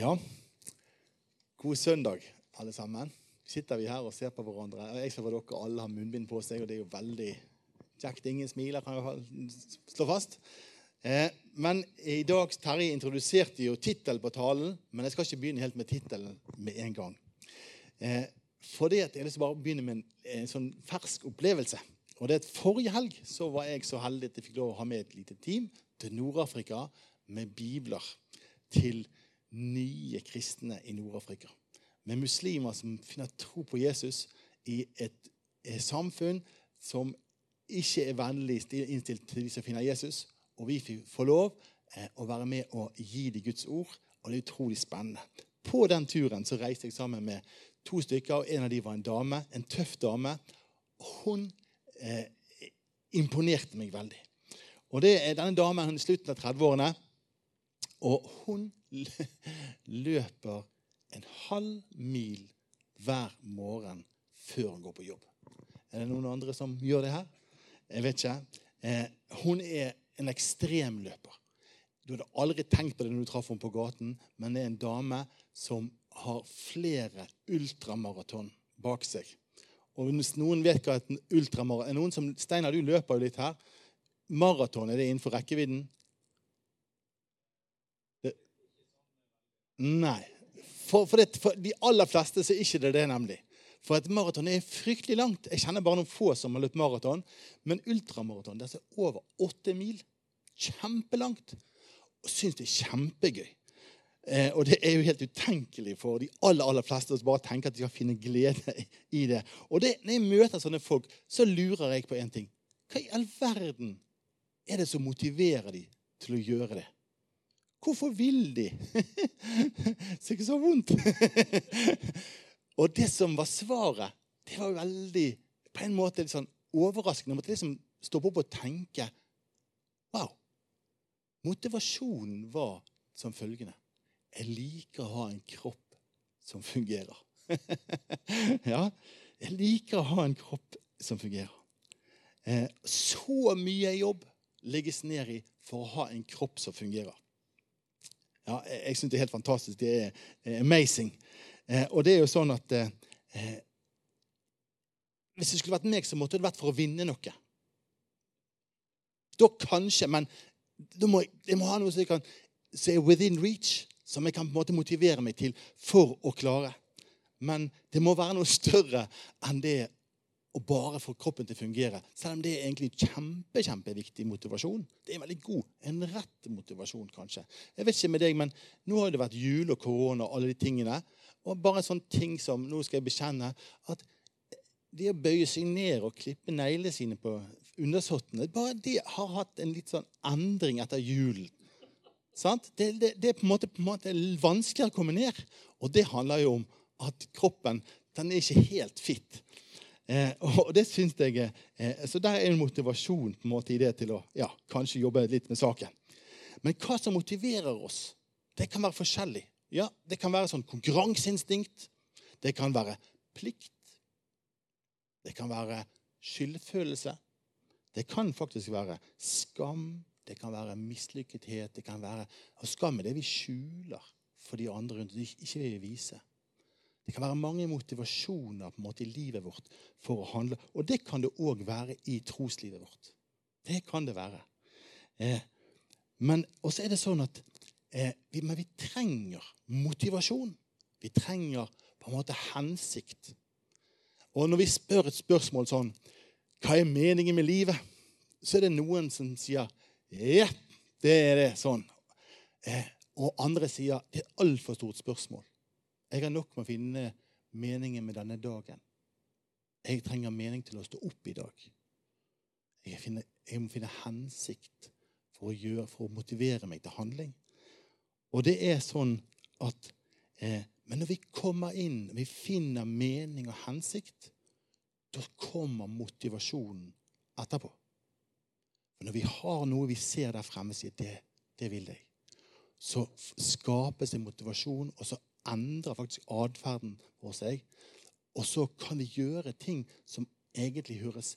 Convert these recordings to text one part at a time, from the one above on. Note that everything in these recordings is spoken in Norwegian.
Ja, god søndag, alle sammen. Sitter vi her og ser på hverandre. Jeg ser at dere alle har munnbind på seg, og det er jo veldig kjekt. Ingen smiler, kan jeg slå fast. Eh, men i dag Terje introduserte jo tittelen på talen, men jeg skal ikke begynne helt med tittelen med en gang. Eh, det at jeg vil bare begynne med en, en, sånn fersk opplevelse. Og det er at Forrige helg så var jeg så heldig at jeg fikk lov å ha med et lite team til Nord-Afrika med bibler til nye kristne i Nord-Afrika. Med muslimer som finner tro på Jesus i et, et samfunn som ikke er vennlig innstilt til de som finner Jesus. Og vi får lov eh, å være med og gi dem Guds ord. Og det er utrolig spennende. På den turen så reiste jeg sammen med to stykker, og en av dem var en dame. En tøff dame. Hun eh, imponerte meg veldig. Og det er Denne damen hun i slutten av 30-årene. Og hun løper en halv mil hver morgen før hun går på jobb. Er det noen andre som gjør det her? Jeg vet ikke. Eh, hun er en ekstremløper. Du hadde aldri tenkt på det når du traff henne på gaten, men det er en dame som har flere ultramaraton bak seg. Og hvis noen vet hva et ultramaraton er noen som, Steinar, du løper jo litt her. Maraton, er det innenfor rekkevidden? Nei. For, for, det, for, de aller fleste så er ikke det det, nemlig. For et maraton er fryktelig langt. Jeg kjenner bare noen få som har løpt maraton. Men ultramaraton det er altså over åtte mil. Kjempelangt. Og syns det er kjempegøy. Eh, og det er jo helt utenkelig for de aller aller fleste å bare tenke at de skal finne glede i det. Og det, når jeg møter sånne folk, så lurer jeg på én ting. Hva i all verden er det som motiverer de til å gjøre det? Hvorfor vil de? Så ikke så vondt. Og det som var svaret, det var veldig på en måte litt sånn overraskende. Jeg måtte liksom stoppe opp og tenke. Wow. Motivasjonen var som følgende. Jeg liker å ha en kropp som fungerer. ja, jeg liker å ha en kropp som fungerer. Eh, så mye jobb legges ned i for å ha en kropp som fungerer. Ja, jeg syns det er helt fantastisk. Det er amazing. Eh, og det er jo sånn at eh, eh, Hvis det skulle vært meg, så måtte det vært for å vinne noe. Da kanskje, men da må jeg, må ha noe som kan se within reach, som jeg kan på en måte motivere meg til for å klare. Men det må være noe større enn det og bare få kroppen til å fungere. Selv om det er egentlig kjempe, kjempeviktig motivasjon. Det er veldig god, en rett motivasjon, kanskje. Jeg vet ikke med deg, men Nå har det vært jul og korona og alle de tingene. Og bare sånne ting som Nå skal jeg bekjenne at det å bøye seg ned og klippe neglene sine på undersåttene bare De har hatt en litt sånn endring etter julen. Det, det, det, er på en måte, en måte vanskeligere å komme ned. Og det handler jo om at kroppen den er ikke helt fit. Eh, og det synes jeg, eh, Så der er en motivasjon på en måte i det til å ja, kanskje jobbe litt med saken. Men hva som motiverer oss, det kan være forskjellig. Ja, Det kan være sånn konkurranseinstinkt. Det kan være plikt. Det kan være skyldfølelse. Det kan faktisk være skam. Det kan være mislykkethet. Det kan være, og Skam er det vi skjuler for de andre rundt oss, ikke vil vise. Det kan være mange motivasjoner på en måte i livet vårt for å handle. Og det kan det òg være i troslivet vårt. Det kan det være. Eh, men også er det sånn at eh, vi, vi trenger motivasjon. Vi trenger på en måte hensikt. Og når vi spør et spørsmål sånn Hva er meningen med livet? Så er det noen som sier Ja, det er det. Sånn. Eh, og andre sier det er et altfor stort spørsmål. Jeg har nok med å finne meningen med denne dagen. Jeg trenger mening til å stå opp i dag. Jeg, finner, jeg må finne hensikt for å, gjøre, for å, motivere meg til handling. Og det er sånn at eh, Men når vi kommer inn, vi finner mening og hensikt, da kommer motivasjonen etterpå. For når vi har noe vi ser der fremme, sier det, det vil jeg, så skapes det motivasjon, og så endrer faktisk atferden vår seg. Og så kan vi gjøre ting som egentlig høres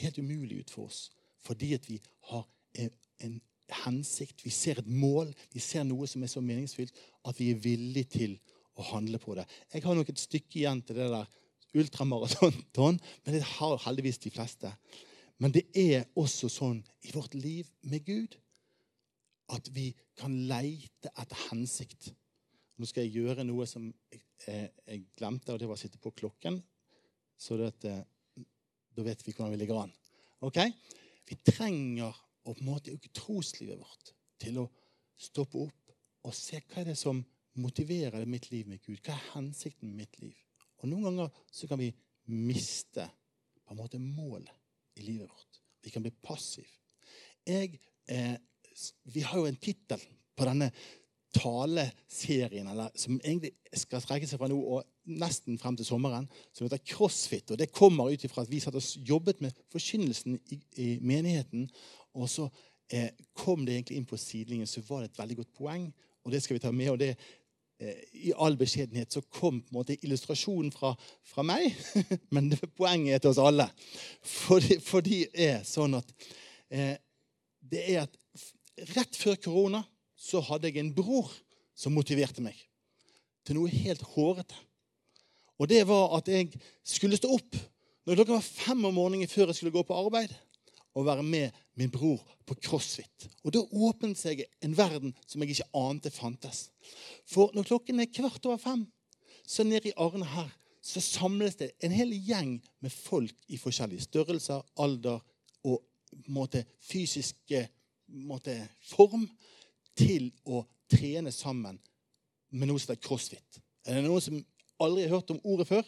helt umulig ut for oss, fordi at vi har en, en hensikt, vi ser et mål, vi ser noe som er så meningsfylt at vi er villige til å handle på det. Jeg har nok et stykke igjen til det der ultramaraton, men det har heldigvis de fleste. Men det er også sånn i vårt liv med Gud at vi kan leite etter hensikt. Nå skal jeg gjøre noe som jeg, eh, jeg glemte, og det var å sitte på klokken. Så det, eh, da vet vi hvordan vi ligger an. Ok? Vi trenger å på en måte øke troslivet vårt til å stoppe opp og se hva er det som motiverer mitt liv med Gud. Hva er hensikten med mitt liv? Og Noen ganger så kan vi miste på en måte målet i livet vårt. Vi kan bli passiv. Jeg, eh, vi har jo en tittel på denne taleserien eller, som egentlig skal strekke seg fra nå og nesten frem til sommeren, som heter CrossFit. og Det kommer ut ifra at vi satt og jobbet med forkynnelsen i, i menigheten. Og så eh, kom det egentlig inn på sidelinjen, så var det et veldig godt poeng. Og det skal vi ta med. og det eh, i all beskjedenhet så kom på en måte illustrasjonen fra, fra meg, men det, poenget er til oss alle. For, for det er sånn at eh, det er at rett før korona så hadde jeg en bror som motiverte meg til noe helt hårete. Og det var at jeg skulle stå opp når klokka var fem om morgenen før jeg skulle gå på arbeid, og være med min bror på crossfit. Og Da åpnet seg en verden som jeg ikke ante fantes. For når klokken er kvart over fem, så nede i Arne her så samles det en hel gjeng med folk i forskjellige størrelser, alder og måte, fysiske måte, form til å trene sammen med noe som heter crossfit. Er det noen som aldri har hørt om ordet før?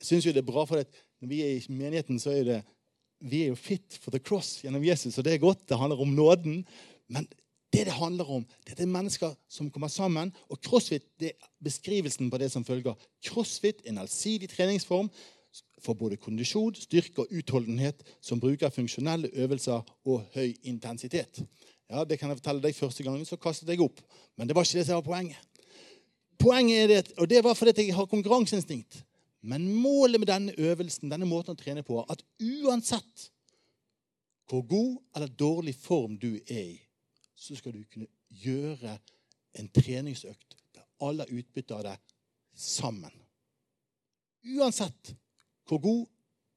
Jeg syns det er bra, for når vi er i menigheten, så er det vi er jo fit for the cross gjennom Jesus, og det er godt. Det handler om nåden. Men det det handler om, det er mennesker som kommer sammen. Og crossfit det er beskrivelsen på det som følger. Crossfit er en allsidig treningsform for både kondisjon, styrke og utholdenhet som bruker funksjonelle øvelser og høy intensitet. Ja, Det kan jeg fortelle deg første gangen, så kastet jeg opp. Men det var ikke det som var poenget. Poenget er det, Og det var fordi jeg har konkurranseinstinkt. Men målet med denne øvelsen, denne måten å trene på, at uansett hvor god eller dårlig form du er i, så skal du kunne gjøre en treningsøkt der alle har utbytte av det sammen. Uansett hvor god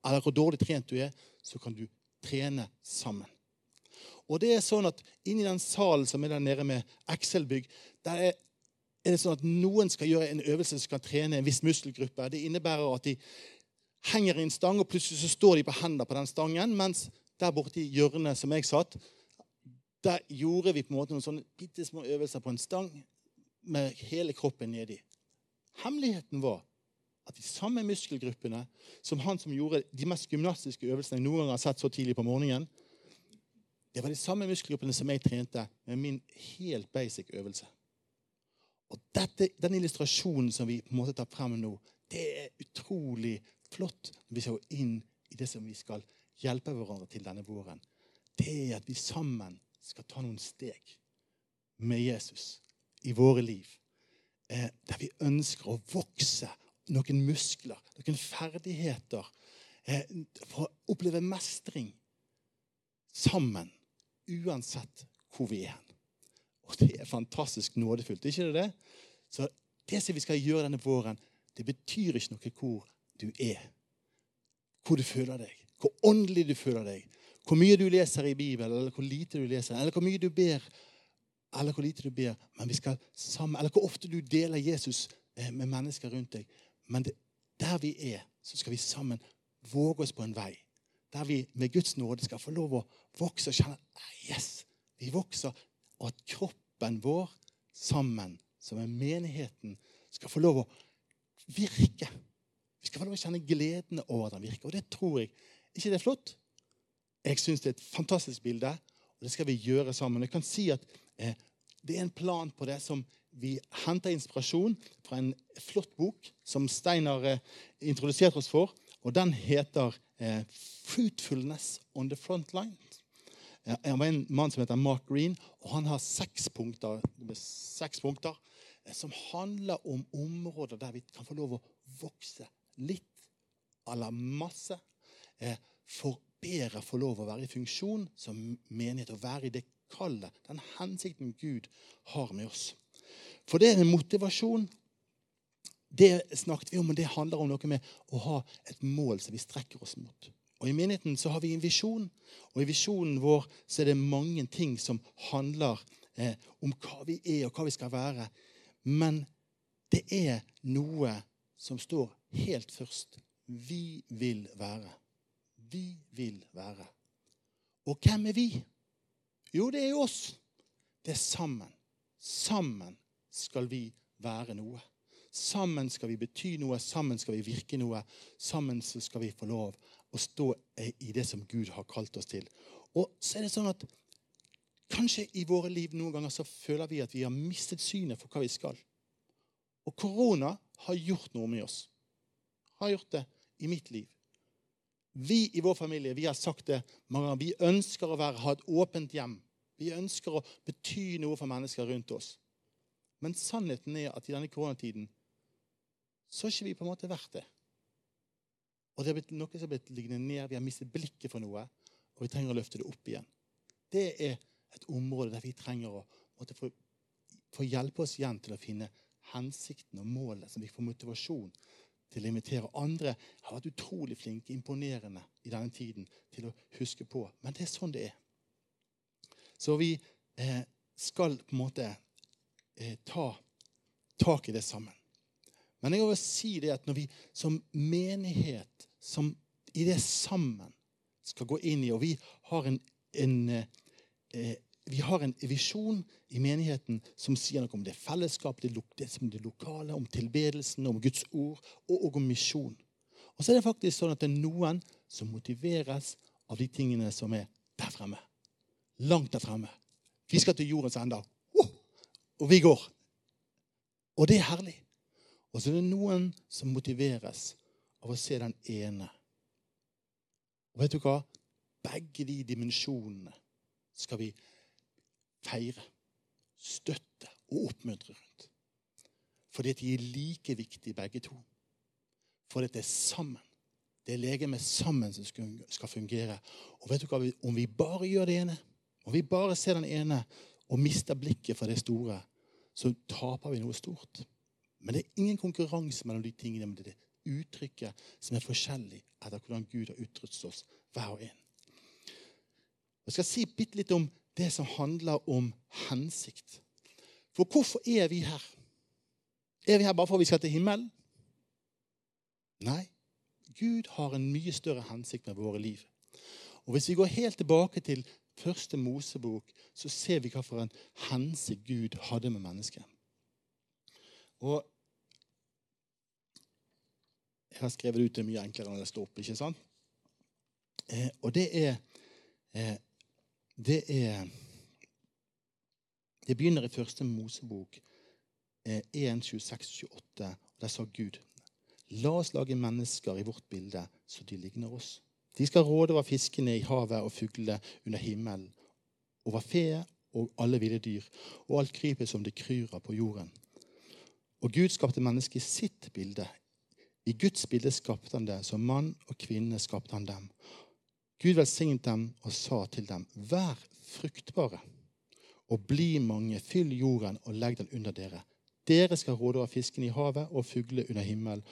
eller hvor dårlig trent du er, så kan du trene sammen. Og det er sånn at Inni den salen som er der nede med Excel-bygg, der er, er, det sånn at noen skal gjøre en øvelse som kan trene en viss muskelgruppe. Det innebærer at de henger i en stang, og plutselig så står de på hendene på den stangen. Mens der borte i hjørnet som jeg satt, der gjorde vi på en måte noen sånne bitte små øvelser på en stang med hele kroppen nedi. Hemmeligheten var at de samme muskelgruppene som han som gjorde de mest gymnastiske øvelsene jeg noen gang har sett så tidlig på morgenen, det var de samme muskelgruppene som jeg trente med min helt basic øvelse. Og dette, Den illustrasjonen som vi på en måte tar frem nå, det er utrolig flott når vi ser inn i det som vi skal hjelpe hverandre til denne våren. Det er at vi sammen skal ta noen steg med Jesus i våre liv. Eh, der vi ønsker å vokse noen muskler, noen ferdigheter. Eh, for å oppleve mestring sammen uansett hvor vi er. Og det er fantastisk nådefullt, ikke det det? Så det som vi skal gjøre denne våren, det betyr ikke noe hvor du er. Hvor du føler deg, hvor åndelig du føler deg, hvor mye du leser i Bibelen, eller hvor lite du leser, eller hvor mye du ber, eller hvor lite du ber. Men vi skal sammen, eller hvor ofte du deler Jesus eh, med mennesker rundt deg. Men det, der vi er, så skal vi sammen våge oss på en vei der vi med Guds nåde skal få lov å vokse og kjenne yes, vi vokser, og at kroppen vår sammen, som er menigheten, skal få lov å virke. Vi skal få lov å kjenne gleden over at den virker. Og det tror jeg. ikke det er flott? Jeg syns det er et fantastisk bilde, og det skal vi gjøre sammen. Jeg kan si at eh, Det er en plan på det som vi henter inspirasjon fra en flott bok som Steinar eh, introduserte oss for. Og den heter 'Fruitfulness on the front line'. Jeg var en mann som heter Mark Green, og han har seks punkter, seks punkter eh, som handler om områder der vi kan få lov å vokse litt eller masse. Eh, for bedre få lov å være i funksjon som menighet og være i det kallet, den hensikten Gud har med oss. For det er en motivasjon det snakket vi om, og det handler om noe med å ha et mål som vi strekker oss mot. Og I menigheten så har vi en visjon, og i visjonen vår så er det mange ting som handler eh, om hva vi er, og hva vi skal være. Men det er noe som står helt først. Vi vil være. Vi vil være. Og hvem er vi? Jo, det er oss. Det er sammen. Sammen skal vi være noe. Sammen skal vi bety noe, sammen skal vi virke noe. Sammen skal vi få lov å stå i det som Gud har kalt oss til. Og så er det sånn at Kanskje i våre liv noen ganger så føler vi at vi har mistet synet for hva vi skal. Og korona har gjort noe med oss. Har gjort det i mitt liv. Vi i vår familie vi har sagt det mange ganger. Vi ønsker å være, ha et åpent hjem. Vi ønsker å bety noe for mennesker rundt oss. Men sannheten er at i denne koronatiden så har ikke vi på en måte vært det. Og det er blitt noe som har blitt liggende ned. Vi har mistet blikket for noe, og vi trenger å løfte det opp igjen. Det er et område der vi trenger å få, få, hjelpe oss igjen til å finne hensikten og målet, så vi får motivasjon til å invitere andre. Jeg har vært utrolig flinke, imponerende i denne tiden til å huske på. Men det er sånn det er. Så vi eh, skal på en måte eh, ta tak i det sammen. Men jeg vil si det at når vi som menighet, som i det sammen, skal gå inn i Og vi har en, en, eh, vi har en visjon i menigheten som sier noe om det fellesskap, det, det, lokale, om tilbedelsen, om Guds ord og, om misjon. Og så er det faktisk sånn at det er noen som motiveres av de tingene som er der fremme. Langt der fremme. Vi skal til jordens ende. Og vi går. Og det er herlig. Og så er det noen som motiveres av å se den ene. Og vet du hva? Begge de dimensjonene skal vi feire, støtte og oppmuntre rundt. Fordi at de er like viktige, begge to. Fordi at det er sammen. Det er legemet sammen som skal fungere. Og vet du hva? Om vi bare gjør det ene, om vi bare ser den ene og mister blikket for det store, så taper vi noe stort. Men det er ingen konkurranse mellom de tingene. Men det er det uttrykket som er forskjellig etter hvordan Gud har utrustet oss, hver og en. Jeg skal si bitte litt om det som handler om hensikt. For hvorfor er vi her? Er vi her bare for at vi skal til himmelen? Nei. Gud har en mye større hensikt med våre liv. Og Hvis vi går helt tilbake til første Mosebok, så ser vi hva for en hensikt Gud hadde med mennesket. Og jeg har skrevet ut det mye enklere enn det står opp. ikke sant? Eh, og det er eh, Det er Det begynner i første Mosebok eh, 1, 26, 28. Og der sa Gud La oss lage mennesker i vårt bilde så de ligner oss. De skal råde over fiskene i havet og fuglene under himmelen, over fe og alle ville dyr, og alt krypet som det kryr av på jorden. Og Gud skapte mennesket i sitt bilde. I Guds bilde skapte han det. Som mann og kvinne skapte han dem. Gud velsignet dem og sa til dem, vær fruktbare og bli mange. Fyll jorden og legg den under dere. Dere skal råde over fisken i havet og fuglene under himmelen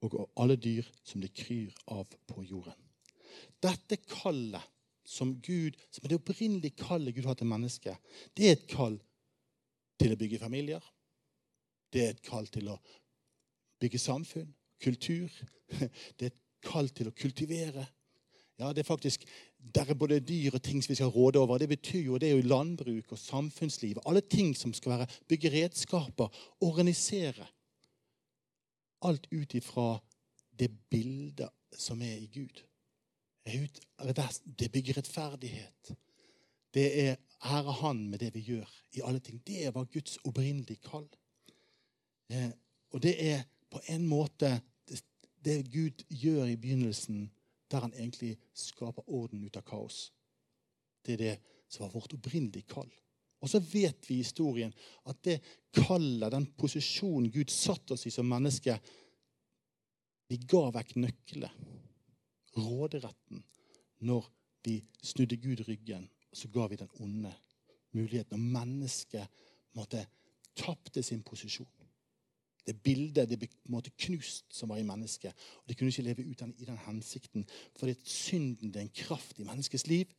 og alle dyr som det kryr av på jorden. Dette kallet som Gud, som er det opprinnelige kallet Gud har til mennesket, det er et kall til å bygge familier, det er et kall til å bygge samfunn, kultur. Det er et kall til å kultivere. Ja, det er faktisk, Der er både dyr og ting som vi skal råde over. Det betyr jo, det er jo landbruk og samfunnsliv. Alle ting som skal være bygge redskaper, organisere. Alt ut ifra det bildet som er i Gud. Det bygger rettferdighet. Det er ære Han med det vi gjør i alle ting. Det var Guds opprinnelige kall. Eh, og det er på en måte det, det Gud gjør i begynnelsen, der han egentlig skaper orden ut av kaos. Det er det som var vårt opprinnelige kall. Og så vet vi i historien at det kallet, den posisjonen Gud satte oss i som menneske Vi ga vekk nøkler, råderetten, når vi snudde Gud ryggen, og så ga vi den onde muligheten. Og mennesket måtte tapte sin posisjon. Det bildet det ble på en måte knust som var i mennesket. Og De kunne ikke leve ut i den hensikten. Fordi synden det er en kraft i menneskets liv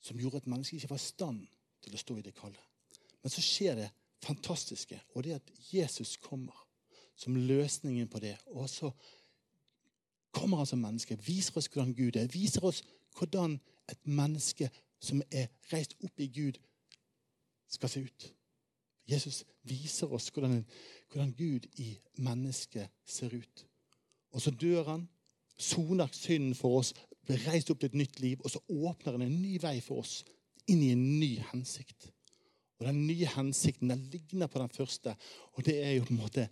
som gjorde at mennesket ikke var i stand til å stå i det kalde. Men så skjer det fantastiske, og det er at Jesus kommer som løsningen på det. Og så kommer han som menneske, viser oss hvordan Gud er, viser oss hvordan et menneske som er reist opp i Gud, skal se ut. Jesus viser oss hvordan, hvordan Gud i mennesket ser ut. Og så dør han, soner synden for oss, blir reist opp til et nytt liv, og så åpner han en ny vei for oss inn i en ny hensikt. Og Den nye hensikten den ligner på den første, og det er jo på en måte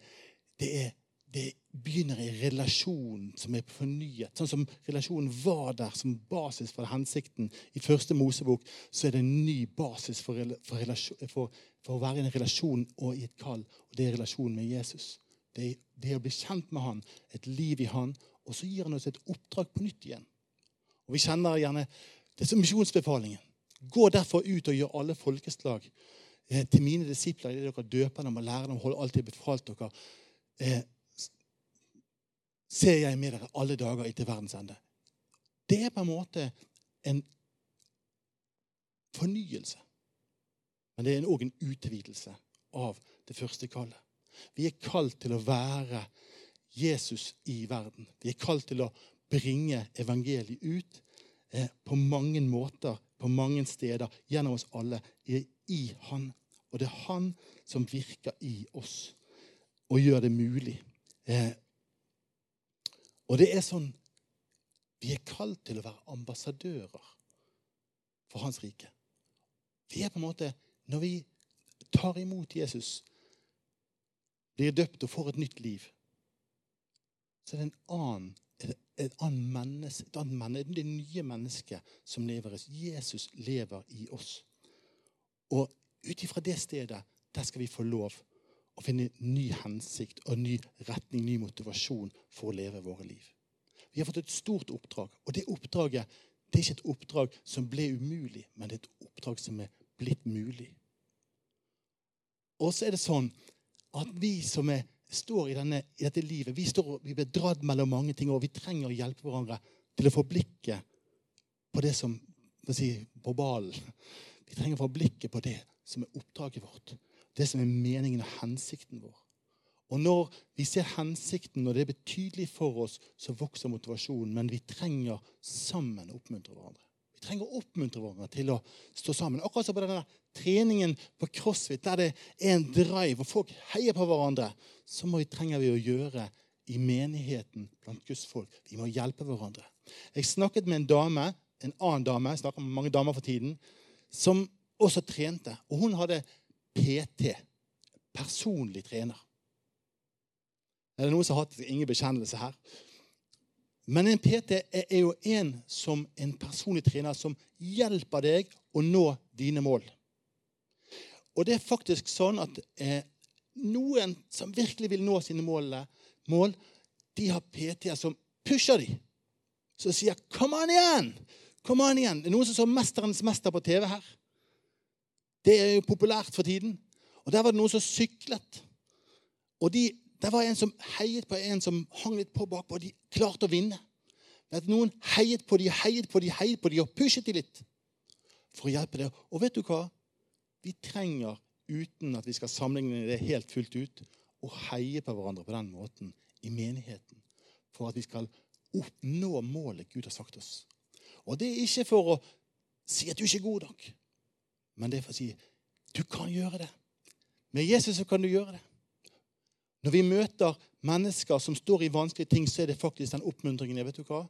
det, er, det begynner i relasjonen som er fornyet. Sånn som relasjonen var der som basis for hensikten i første Mosebok, så er det en ny basis for, for, for, for å være i en relasjon og i et kall. Og det er relasjonen med Jesus. Det det er å bli kjent med han, et liv i han, og så gir han oss et oppdrag på nytt igjen. Og Vi kjenner gjerne det som misjonsbefalingen. Gå derfor ut og gjør alle folkeslag eh, til mine disipler idet dere døper dem og lærer dem å holde alt det befalt dere. Ser jeg med dere alle dager etter verdens ende. Det er på en måte en fornyelse. Men det er òg en utvidelse av det første kallet. Vi er kalt til å være Jesus i verden. Vi er kalt til å bringe evangeliet ut eh, på mange måter, på mange steder, gjennom oss alle, i, i Han. Og det er Han som virker i oss og gjør det mulig. Eh, og det er sånn Vi er kalt til å være ambassadører for Hans rike. Vi er på en måte Når vi tar imot Jesus, blir døpt og får et nytt liv, så er det en annen et menneske, et annet menneske, det nye mennesket som lever i oss. Jesus lever i oss. Og ut ifra det stedet der skal vi få lov å finne ny hensikt og ny retning, ny motivasjon for å leve våre liv. Vi har fått et stort oppdrag, og det oppdraget det er ikke et oppdrag som ble umulig, men det er et oppdrag som er blitt mulig. Og så er det sånn at vi som er står i, denne, i dette livet. Vi, står, vi blir dratt mellom mange ting, og vi trenger å hjelpe hverandre til å få blikket på det som si, På ballen. Vi trenger å få blikket på det som er oppdraget vårt. Det som er meningen og hensikten vår. Og når vi ser hensikten, og det er betydelig for oss, så vokser motivasjonen. Men vi trenger sammen å oppmuntre hverandre. Vi trenger å oppmuntre hverandre til å stå sammen. Akkurat som på denne treningen på CrossFit, der det er en drive, og folk heier på hverandre, så vi, trenger vi å gjøre i menigheten blant Guds folk. Vi må hjelpe hverandre. Jeg snakket med en dame, en annen dame, jeg snakker med mange damer for tiden, som også trente. Og hun hadde PT, personlig trener. Er det noen som har hatt ingen bekjennelse her? Men en PT er jo en som en personlig trener som hjelper deg å nå dine mål. Og det er faktisk sånn at eh, noen som virkelig vil nå sine mål, mål de har PT-er som pusher dem. Som sier 'Kom an igjen!' Kom an igjen. Det er noen som så 'Mesterens mester' på TV her. Det er jo populært for tiden. Og Der var det noen som syklet. Og de det var en som heiet på en som hang litt på bakpå, og de klarte å vinne. At noen heiet på de, heiet på de, heiet på de, og pushet de litt for å hjelpe dem. Og vet du hva? Vi trenger, uten at vi skal sammenligne det helt fullt ut, å heie på hverandre på den måten i menigheten. For at vi skal oppnå målet Gud har sagt oss. Og det er ikke for å si at du ikke er god nok, men det er for å si du kan gjøre det. Med Jesus så kan du gjøre det. Når vi møter mennesker som står i vanskelige ting, så er det faktisk den oppmuntringen. vet du hva?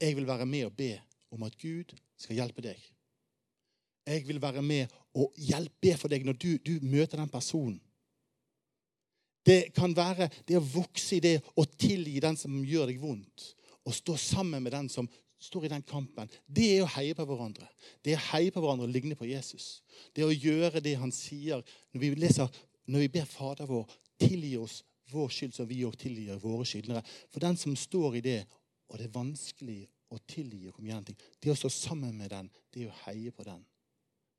Jeg vil være med og be om at Gud skal hjelpe deg. Jeg vil være med og hjelpe for deg når du, du møter den personen. Det kan være det å vokse i det å tilgi den som gjør deg vondt, og stå sammen med den som står i den kampen. Det er å heie på hverandre. Det er å heie på hverandre og ligne på Jesus. Det er å gjøre det han sier når vi, leser, når vi ber Fader vår, tilgi oss vår skyld, så vi òg tilgir våre skyldnere. For den som står i det, og det er vanskelig å tilgi og komme gjennom ting, det å stå sammen med den, det er å heie på den.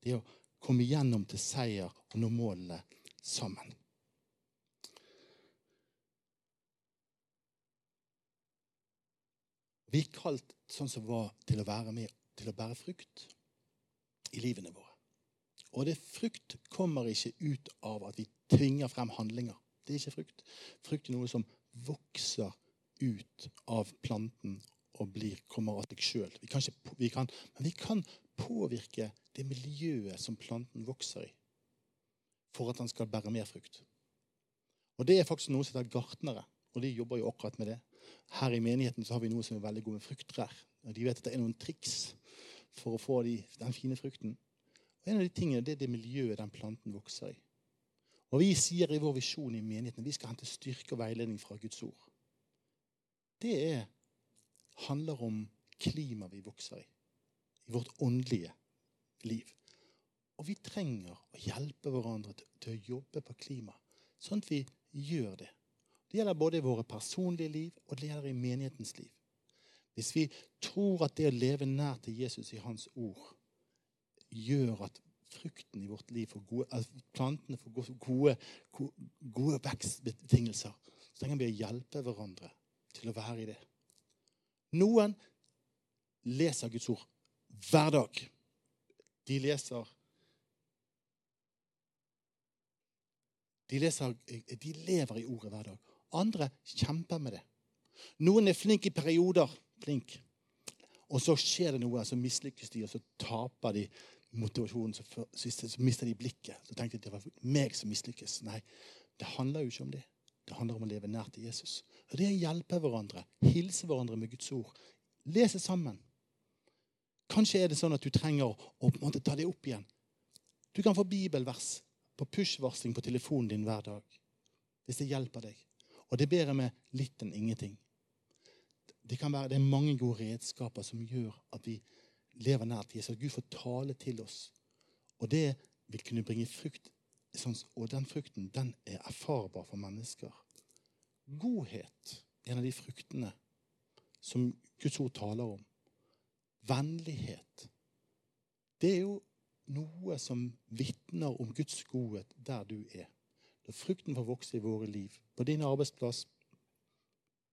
Det er å komme igjennom til seier og nå målene sammen. Vi er kalt sånn som var til å være med til å bære frukt i livene våre. Og det frukt kommer ikke ut av at vi tvinger frem handlinger. Det er ikke frukt. Frukt er noe som vokser ut av planten og blir, kommer av seg sjøl. Men vi kan påvirke det miljøet som planten vokser i, for at den skal bære mer frukt. Og Det er faktisk noe som heter gartnere, og de jobber jo akkurat med det. Her i menigheten så har vi noe som er veldig gode med frukttrær. De vet at det er noen triks for å få de, den fine frukten. Og En av de tingene det er det miljøet den planten vokser i. Og Vi sier i vår visjon i menigheten vi skal hente styrke og veiledning fra Guds ord. Det er, handler om klimaet vi vokser i. I vårt åndelige liv. Og vi trenger å hjelpe hverandre til, til å jobbe på klima, sånn at vi gjør det. Det gjelder både i våre personlige liv og det gjelder i menighetens liv. Hvis vi tror at det å leve nær til Jesus i Hans ord gjør at frukten i vårt liv gode, at plantene får gode, gode, gode vekstbetingelser, så trenger vi å hjelpe hverandre til å være i det. Noen leser Guds ord hver dag. De leser De, leser, de lever i ordet hver dag. Andre kjemper med det. Noen er flinke i perioder. Flink. Og så skjer det noe, så mislykkes de, og så taper de motivasjonen. Så, for, så mister de blikket. Så tenkte de at det var meg som mislykkes. Nei, det handler jo ikke om det. Det handler om å leve nært til Jesus. Og Det er å hjelpe hverandre, hilse hverandre med Guds ord. Lese sammen. Kanskje er det sånn at du trenger å måte, ta det opp igjen. Du kan få bibelvers på push-varsling på telefonen din hver dag. Hvis det hjelper deg. Og det er bedre med litt enn ingenting. Det, kan være, det er mange gode redskaper som gjør at vi lever nært Jesus. At Gud får tale til oss. Og det vil kunne bringe frukt. Og den frukten den er erfarbar for mennesker. Godhet er en av de fruktene som Guds ord taler om. Vennlighet. Det er jo noe som vitner om Guds godhet der du er. Når frukten få vokse i våre liv, på din arbeidsplass,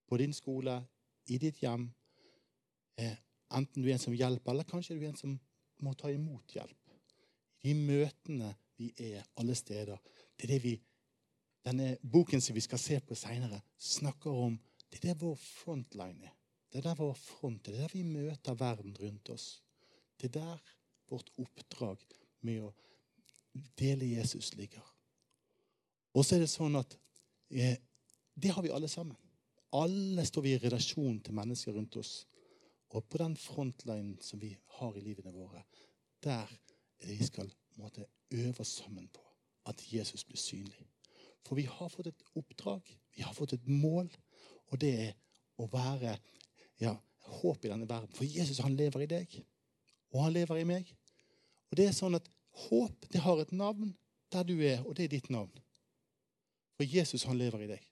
på din skole, i ditt hjem, eh, enten du er en som hjelper, eller kanskje du er en som må ta imot hjelp. I de møtene vi er alle steder. Det er det vi, Denne boken som vi skal se på seinere, snakker om Det er det vår frontline er. Det er der vår front er. Det er der vi møter verden rundt oss. Det er der vårt oppdrag med å dele Jesus ligger. Og så er det sånn at eh, det har vi alle sammen. Alle står vi i relasjon til mennesker rundt oss. Og på den frontlinen som vi har i livene våre, der er det vi skal måte, øve oss sammen på at Jesus blir synlig. For vi har fått et oppdrag, vi har fått et mål, og det er å være ja, håp i denne verden. For Jesus han lever i deg, og han lever i meg. Og det er sånn at Håp det har et navn der du er, og det er ditt navn. For Jesus han lever i deg.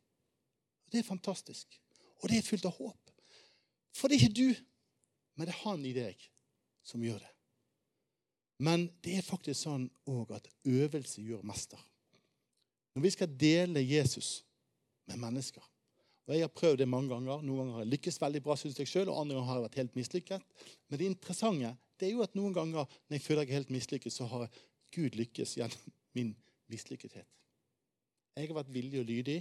Og Det er fantastisk. Og det er fullt av håp. For det er ikke du, men det er han i deg som gjør det. Men det er faktisk sånn òg at øvelse gjør mester. Når vi skal dele Jesus med mennesker, og Jeg har prøvd det mange ganger. Noen ganger har jeg lykkes veldig bra, synes jeg selv, og andre ganger har jeg vært helt mislykket. Men det interessante det er jo at noen ganger når jeg føler jeg er helt mislykket, så har Gud lykkes gjennom min mislykkethet. Jeg har vært villig og lydig,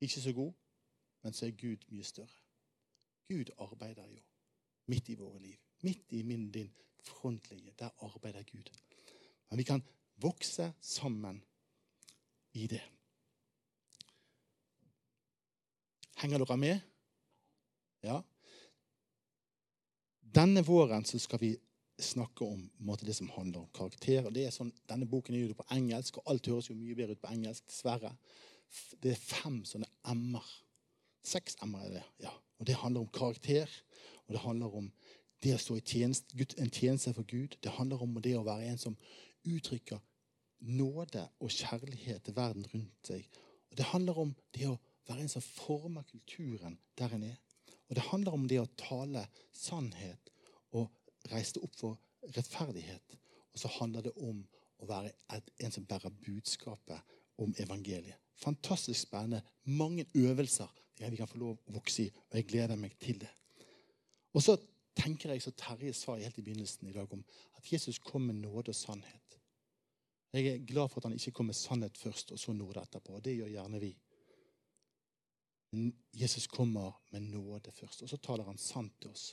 ikke så god, men så er Gud mye større. Gud arbeider jo midt i våre liv. Midt i min, din frontlinje. Der arbeider Gud. Men vi kan vokse sammen i det. Henger dere med? Ja. Denne våren så skal vi snakke om måte, det som handler om karakter. og det er sånn, Denne boken er jo på engelsk, og alt høres jo mye bedre ut på engelsk. Dessverre. Det er fem sånne m-er. Seks m-er er det. ja. Og Det handler om karakter, og det handler om det å stå i tjeneste, en tjeneste for Gud. Det handler om det å være en som uttrykker nåde og kjærlighet til verden rundt seg. Og Det handler om det å være en som former kulturen der en er. Og det handler om det å tale sannhet og reise opp for rettferdighet. Og så handler det om å være en som bærer budskapet om evangeliet. Fantastisk spennende. Mange øvelser vi kan få lov å vokse i, og jeg gleder meg til det. Og så tenker jeg, som Terje sa helt i begynnelsen i dag, om at Jesus kom med nåde og sannhet. Jeg er glad for at han ikke kom med sannhet først, og så nåde etterpå. og Det gjør gjerne vi. Jesus kommer med nåde først, og så taler han sant til oss.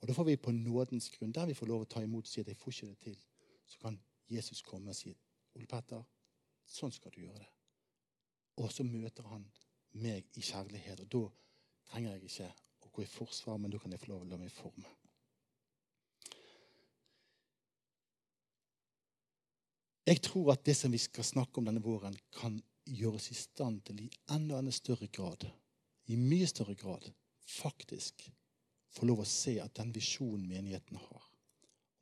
Og Da får vi på nådens grunn, der vi får lov å ta imot og si at jeg får ikke det til, så kan Jesus komme og si Ole Petter, sånn skal du gjøre det. Og så møter han meg i kjærlighet. Og da trenger jeg ikke å gå i forsvar, men da kan jeg få lov å la meg forme. Jeg tror at det som vi skal snakke om denne våren, kan gjøres i stand til i enda, enda større grad, i mye større grad, faktisk få lov å se at den visjonen menigheten har,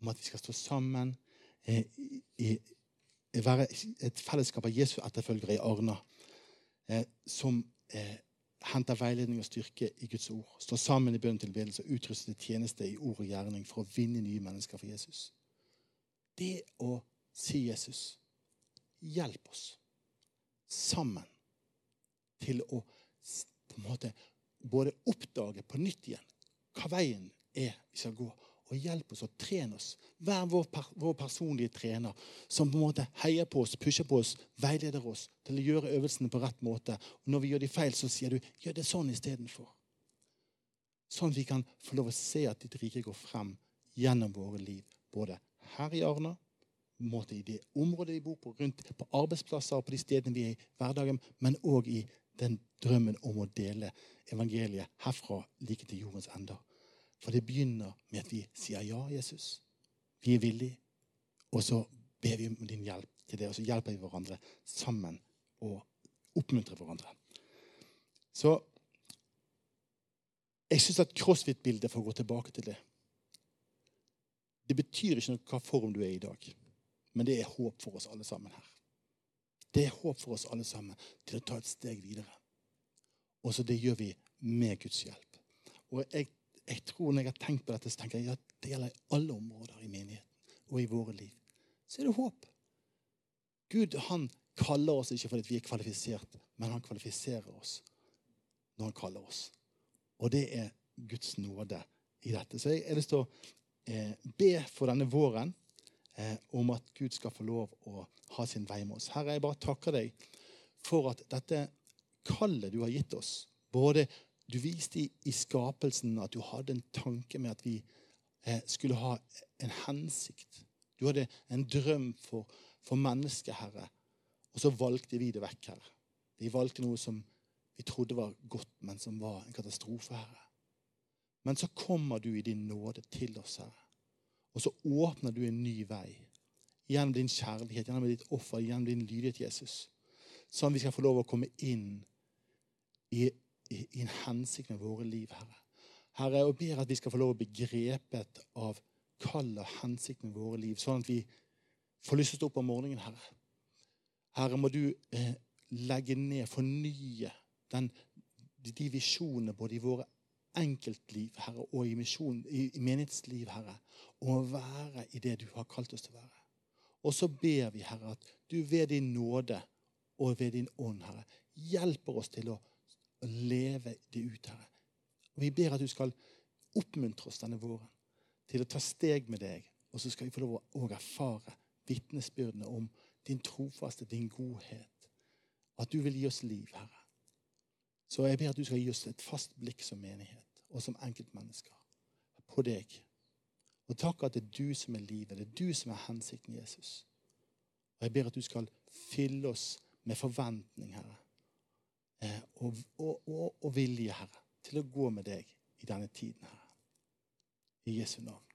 om at vi skal stå sammen eh, i, i, være et fellesskap av Jesu etterfølgere i Arna, eh, som eh, henter veiledning og styrke i Guds ord. Står sammen i bønn til bedelse og utruste til tjeneste i ord og gjerning for å vinne nye mennesker for Jesus. Det å si Jesus, hjelp oss sammen til å på en måte både oppdage på nytt igjen hva veien er vi skal gå, og hjelp oss og tren oss. Vær vår, vår, personlige trener som på en måte heier på oss, pusher på oss, veileder oss til å gjøre øvelsene på rett måte. Og når vi gjør de feil, så sier du 'gjør det sånn istedenfor'. Sånn vi kan få lov å se at ditt rike går frem gjennom våre liv. Både her i Arna, i det området vi bor på, rundt på arbeidsplasser og på de stedene vi er i hverdagen, men òg i den drømmen om å dele evangeliet herfra like til jordens ender. For det begynner med at vi sier ja, Jesus. Vi er villige. Og så ber vi om din hjelp til det, og så hjelper vi hverandre sammen og oppmuntrer hverandre. Så jeg syns at crossfit-bildet, får gå tilbake til det Det betyr ikke noe hva form du er i dag, men det er håp for oss alle sammen her. Det er håp for oss alle sammen til å ta et steg videre. Og så det gjør vi med Guds hjelp. Og jeg jeg tror Når jeg har tenkt på dette, så tenker jeg at det gjelder i alle områder i menigheten og i våre liv. Så er det håp. Gud han kaller oss ikke fordi vi er kvalifisert, men han kvalifiserer oss når han kaller oss. Og det er Guds nåde i dette. Så jeg har lyst til å be for denne våren eh, om at Gud skal få lov å ha sin vei med oss. Herre, jeg bare takker deg for at dette kallet du har gitt oss, både du viste i, i, skapelsen at du hadde en tanke med at vi eh, skulle ha en hensikt. Du hadde en drøm for, for mennesket, Herre. Og så valgte vi det vekk, Herre. Vi valgte noe som vi trodde var godt, men som var en katastrofe, Herre. Men så kommer du i din nåde til oss, Herre. Og så åpner du en ny vei. Gjennom din kjærlighet, gjennom ditt offer, gjennom din lydighet, Jesus. Sånn vi skal få lov å komme inn i i, en hensikt med våre liv, Herre. Herre, og ber at vi skal få lov å bli grepet av kallet og hensikt med våre liv, sånn at vi får lyst til å stå opp om morgenen, Herre. Herre, må du eh, legge ned, fornye den, de visjonene både i våre enkeltliv, Herre, og i, misjon, i, i menighetsliv, Herre, om å være i det du har kalt oss til å være. Og så ber vi, Herre, at du ved din nåde og ved din ånd, Herre, hjelper oss til å å leve det ut, Herre. Og Vi ber at du skal oppmuntre oss denne våren til å ta steg med deg. Og så skal vi få lov å erfare vitnesbyrdene om din trofaste, din godhet. At du vil gi oss liv, Herre. Så jeg ber at du skal gi oss et fast blikk som menighet og som enkeltmennesker på deg. Og takk at det er du som er livet. Det er du som er hensikten, Jesus. Og jeg ber at du skal fylle oss med forventning, Herre og, og, og, og vilje, Herre, til å gå med deg i denne tiden, Herre. I Jesu navn.